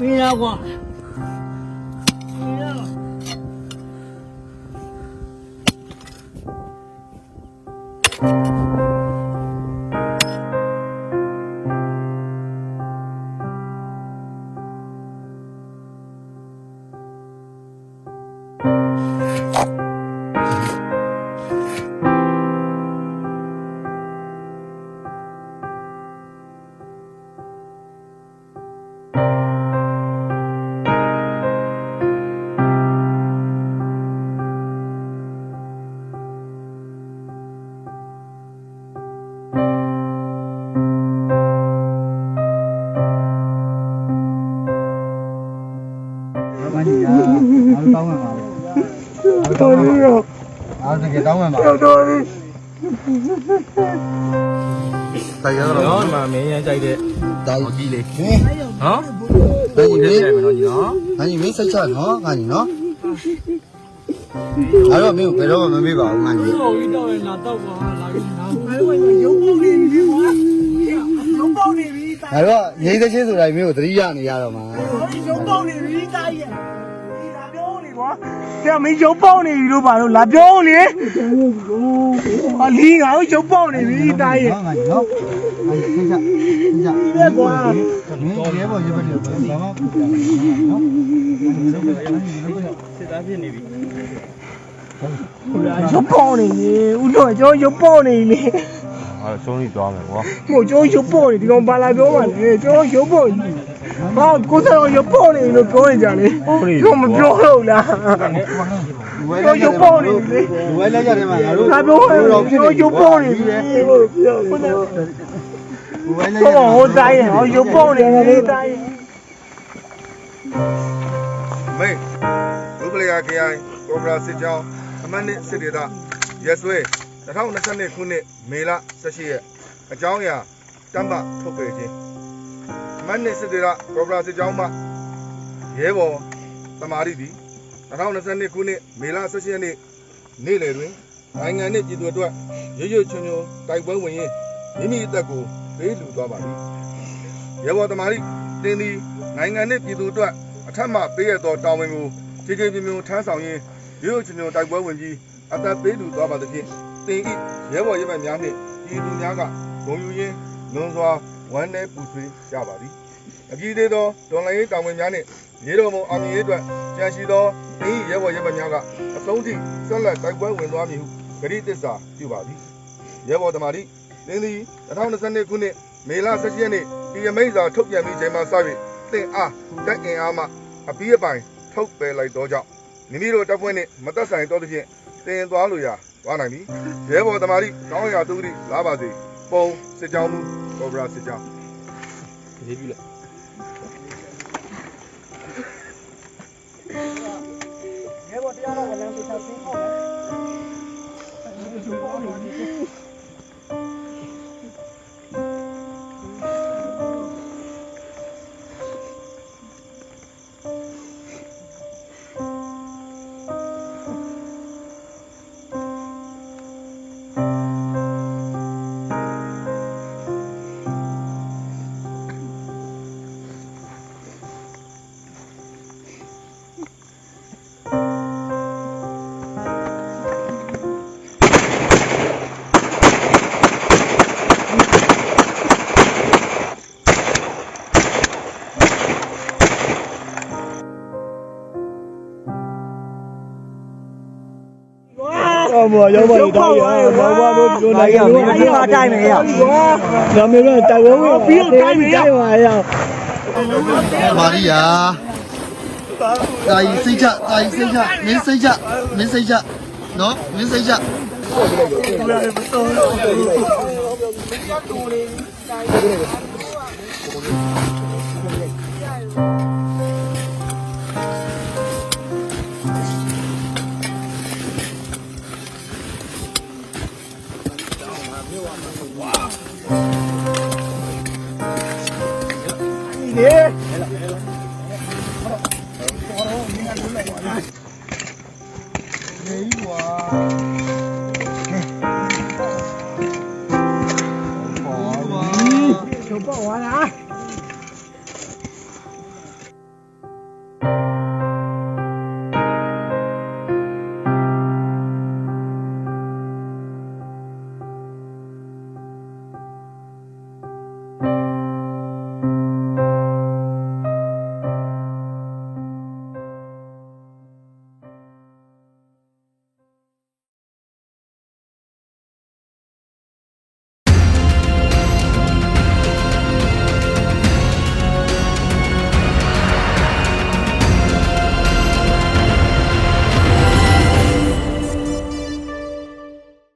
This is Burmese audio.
没来过 တောင်းမှပါပဲတော်ပြီတော့အားတကယ်တောင်းမှပါတော်ပြီတိုက်ရတော့မမင်းရမ်းကြိုက်တဲ့ဒါကြီးလေနော်ဒါကြီးလေးနော်ညီနော်ဒါကြီးမင်းဆက်ချနော်ငါညီနော်အဲ့တော့မင်းဘယ်တော့မှမမေ့ပါဘူးငါကြီးဟုတ်ပြီတော့လာတော့ပါလာပြီနော်ဘယ်ဝင်ရုံပေါက်နေပြီရုံပေါက်နေပြီဒါတော့ရေးသချင်းဆိုတာမျိုးကိုသတိရနေရတော့မှာရုံပေါက်နေပြီတာကြီး နေကွာ။ဒါမင်းရုပ်ပေါက်နေပြီလို့ပါလို့လာပြောနေ။ဟာလီငါ့ကိုရုပ်ပေါက်နေပြီတာရဲ့နော်ငါကြီးနော်ငါကြီးစိတ်ချစိတ်ချ။ဒီကွာမင်းရဲဘော်ရပတ်တယ်ဘာမှမဖြစ်ဘူးနော်စစ်သားဖြစ်နေပြီရုပ်ပေါက်နေပြီ။ဦးတော်ကျွန်တော်ရုပ်ပေါက်နေပြီအဲ့ဆုံးနေသွားမယ်ကွာ။ဟိုကျွန်တော်ရုပ်ပေါက်နေဒီကောင်ဘာလာပြောမှလဲ။ကျွန်တော်ရုပ်ပေါက်နေ။ ဟာကိုယ်တော်ရုပ်ပေါက်နေလို့ပြောနေကြလေ။ကျွန်တော်မပြောတော့လား။ဝဲလက်ရတယ်မှာငါတို့ဝဲလက်ရတယ်မှာငါတို့ငါပြောဟဲ့ကျွန်တော်ရုပ်ပေါက်နေပြီ။ဟုတ်ပြော။ဝဲလက်ရဟောဟိုတိုင်းဟောရုပ်ပေါက်နေပြီတိုင်းမိတ်လူပလျာ KI ကောဘရာစစ်ကြောင်းအမှတ်နှစ်စစ်ဒေသရက်စွဲ2022ခုနှစ်မေလ18ရက်အကြောင်းအရာတမ္ပထုတ်ပေခြင်းအ မှတ်နှစ်စစ်ဒေသကောဘရာစစ်ကြောင်းမှရဲဘော်တမာရီသည်2022ခုနှစ်မေလ18ရက်နေ့နေ့လယ်တွင်နိုင်ငံနှင့်ပြည်သူအတွက်ရွရွချွန်ချွန်တိုက်ပွဲဝင်ရင်းမိမိအသက်ကိုပေးလူသွားပါသည်ရဲဘော်တမာရီတင်းသည်နိုင်ငံနှင့်ပြည်သူအတွက်အထက်မှပေးရသောတောင်းဝင်ကိုခြေခြေပြင်းပြင်းထမ်းဆောင်ရင်းရိုးရိုးချွန်ချွန်တိုက်ပွဲဝင်ပြီးအသက်ပေးလူသွားပါသဖြင့်တင်ဤရဲဘော်ရဲဘက်များနှင့်ပြည်သူများကဂုဏ်ယူရင်းလွန်စွာ ဝမ်းနည်းပူဆွေးကြပါသည်အကြည့်သေးသောဒေါ်လာရေးတောင်းဝင်များနှင့်ရေတော်မုံအောင်မြင်ရေးအတွက်ကြံရှိသောတင်ဤရဲဘော်ရဲဘက်များကအဆုံးထိဆက်လက်တိုက်ပွဲဝင်သွားမည်ဟုဂရိတစ္ဆာပြုပါသည်ရဲဘော်တမာတိတင်သည်2022ခုနှစ်မေလ17ရက်နေ့ပြည်အမိန့်စာထုတ်ပြန်ပြီးချိန်မှစ၍တင်အားတက်အင်အားမှအပြီးအပိုင်ထုတ်ပယ်လိုက်သောကြောင့်မိမိတို့တပ်ဖွဲ့နှင့်မသက်ဆိုင်သောသဖြင့်တင်သွားလိုရာသွားနိုင်ပြီရဲဘော်တမာတိကောင်းရာသူတိလာပါစေပုံစစ်ကြောင်းမူ ကောဘရာစစ်ကြောင်းရေးပြီလားရဲဘော်တရားတော်ကလည်းကိုချ အော်ဘောရောက်ပါတော့တောင်းရဘာဘာလို့ပြောနိုင်ရမလဲအရင်ကတိုင်းမယ်ရဒါမျိုးတော့တိုင်ဝဲဝင်ပြီးတော့တိုင်းမယ်ရပါရမာရီယာတာကြီးစိတ်ချတာကြီးစိတ်ချမင်းစိတ်ချမင်းစိတ်ချနော်မင်းစိတ်ချဒီချု ပ်ပေါ့ဝါလား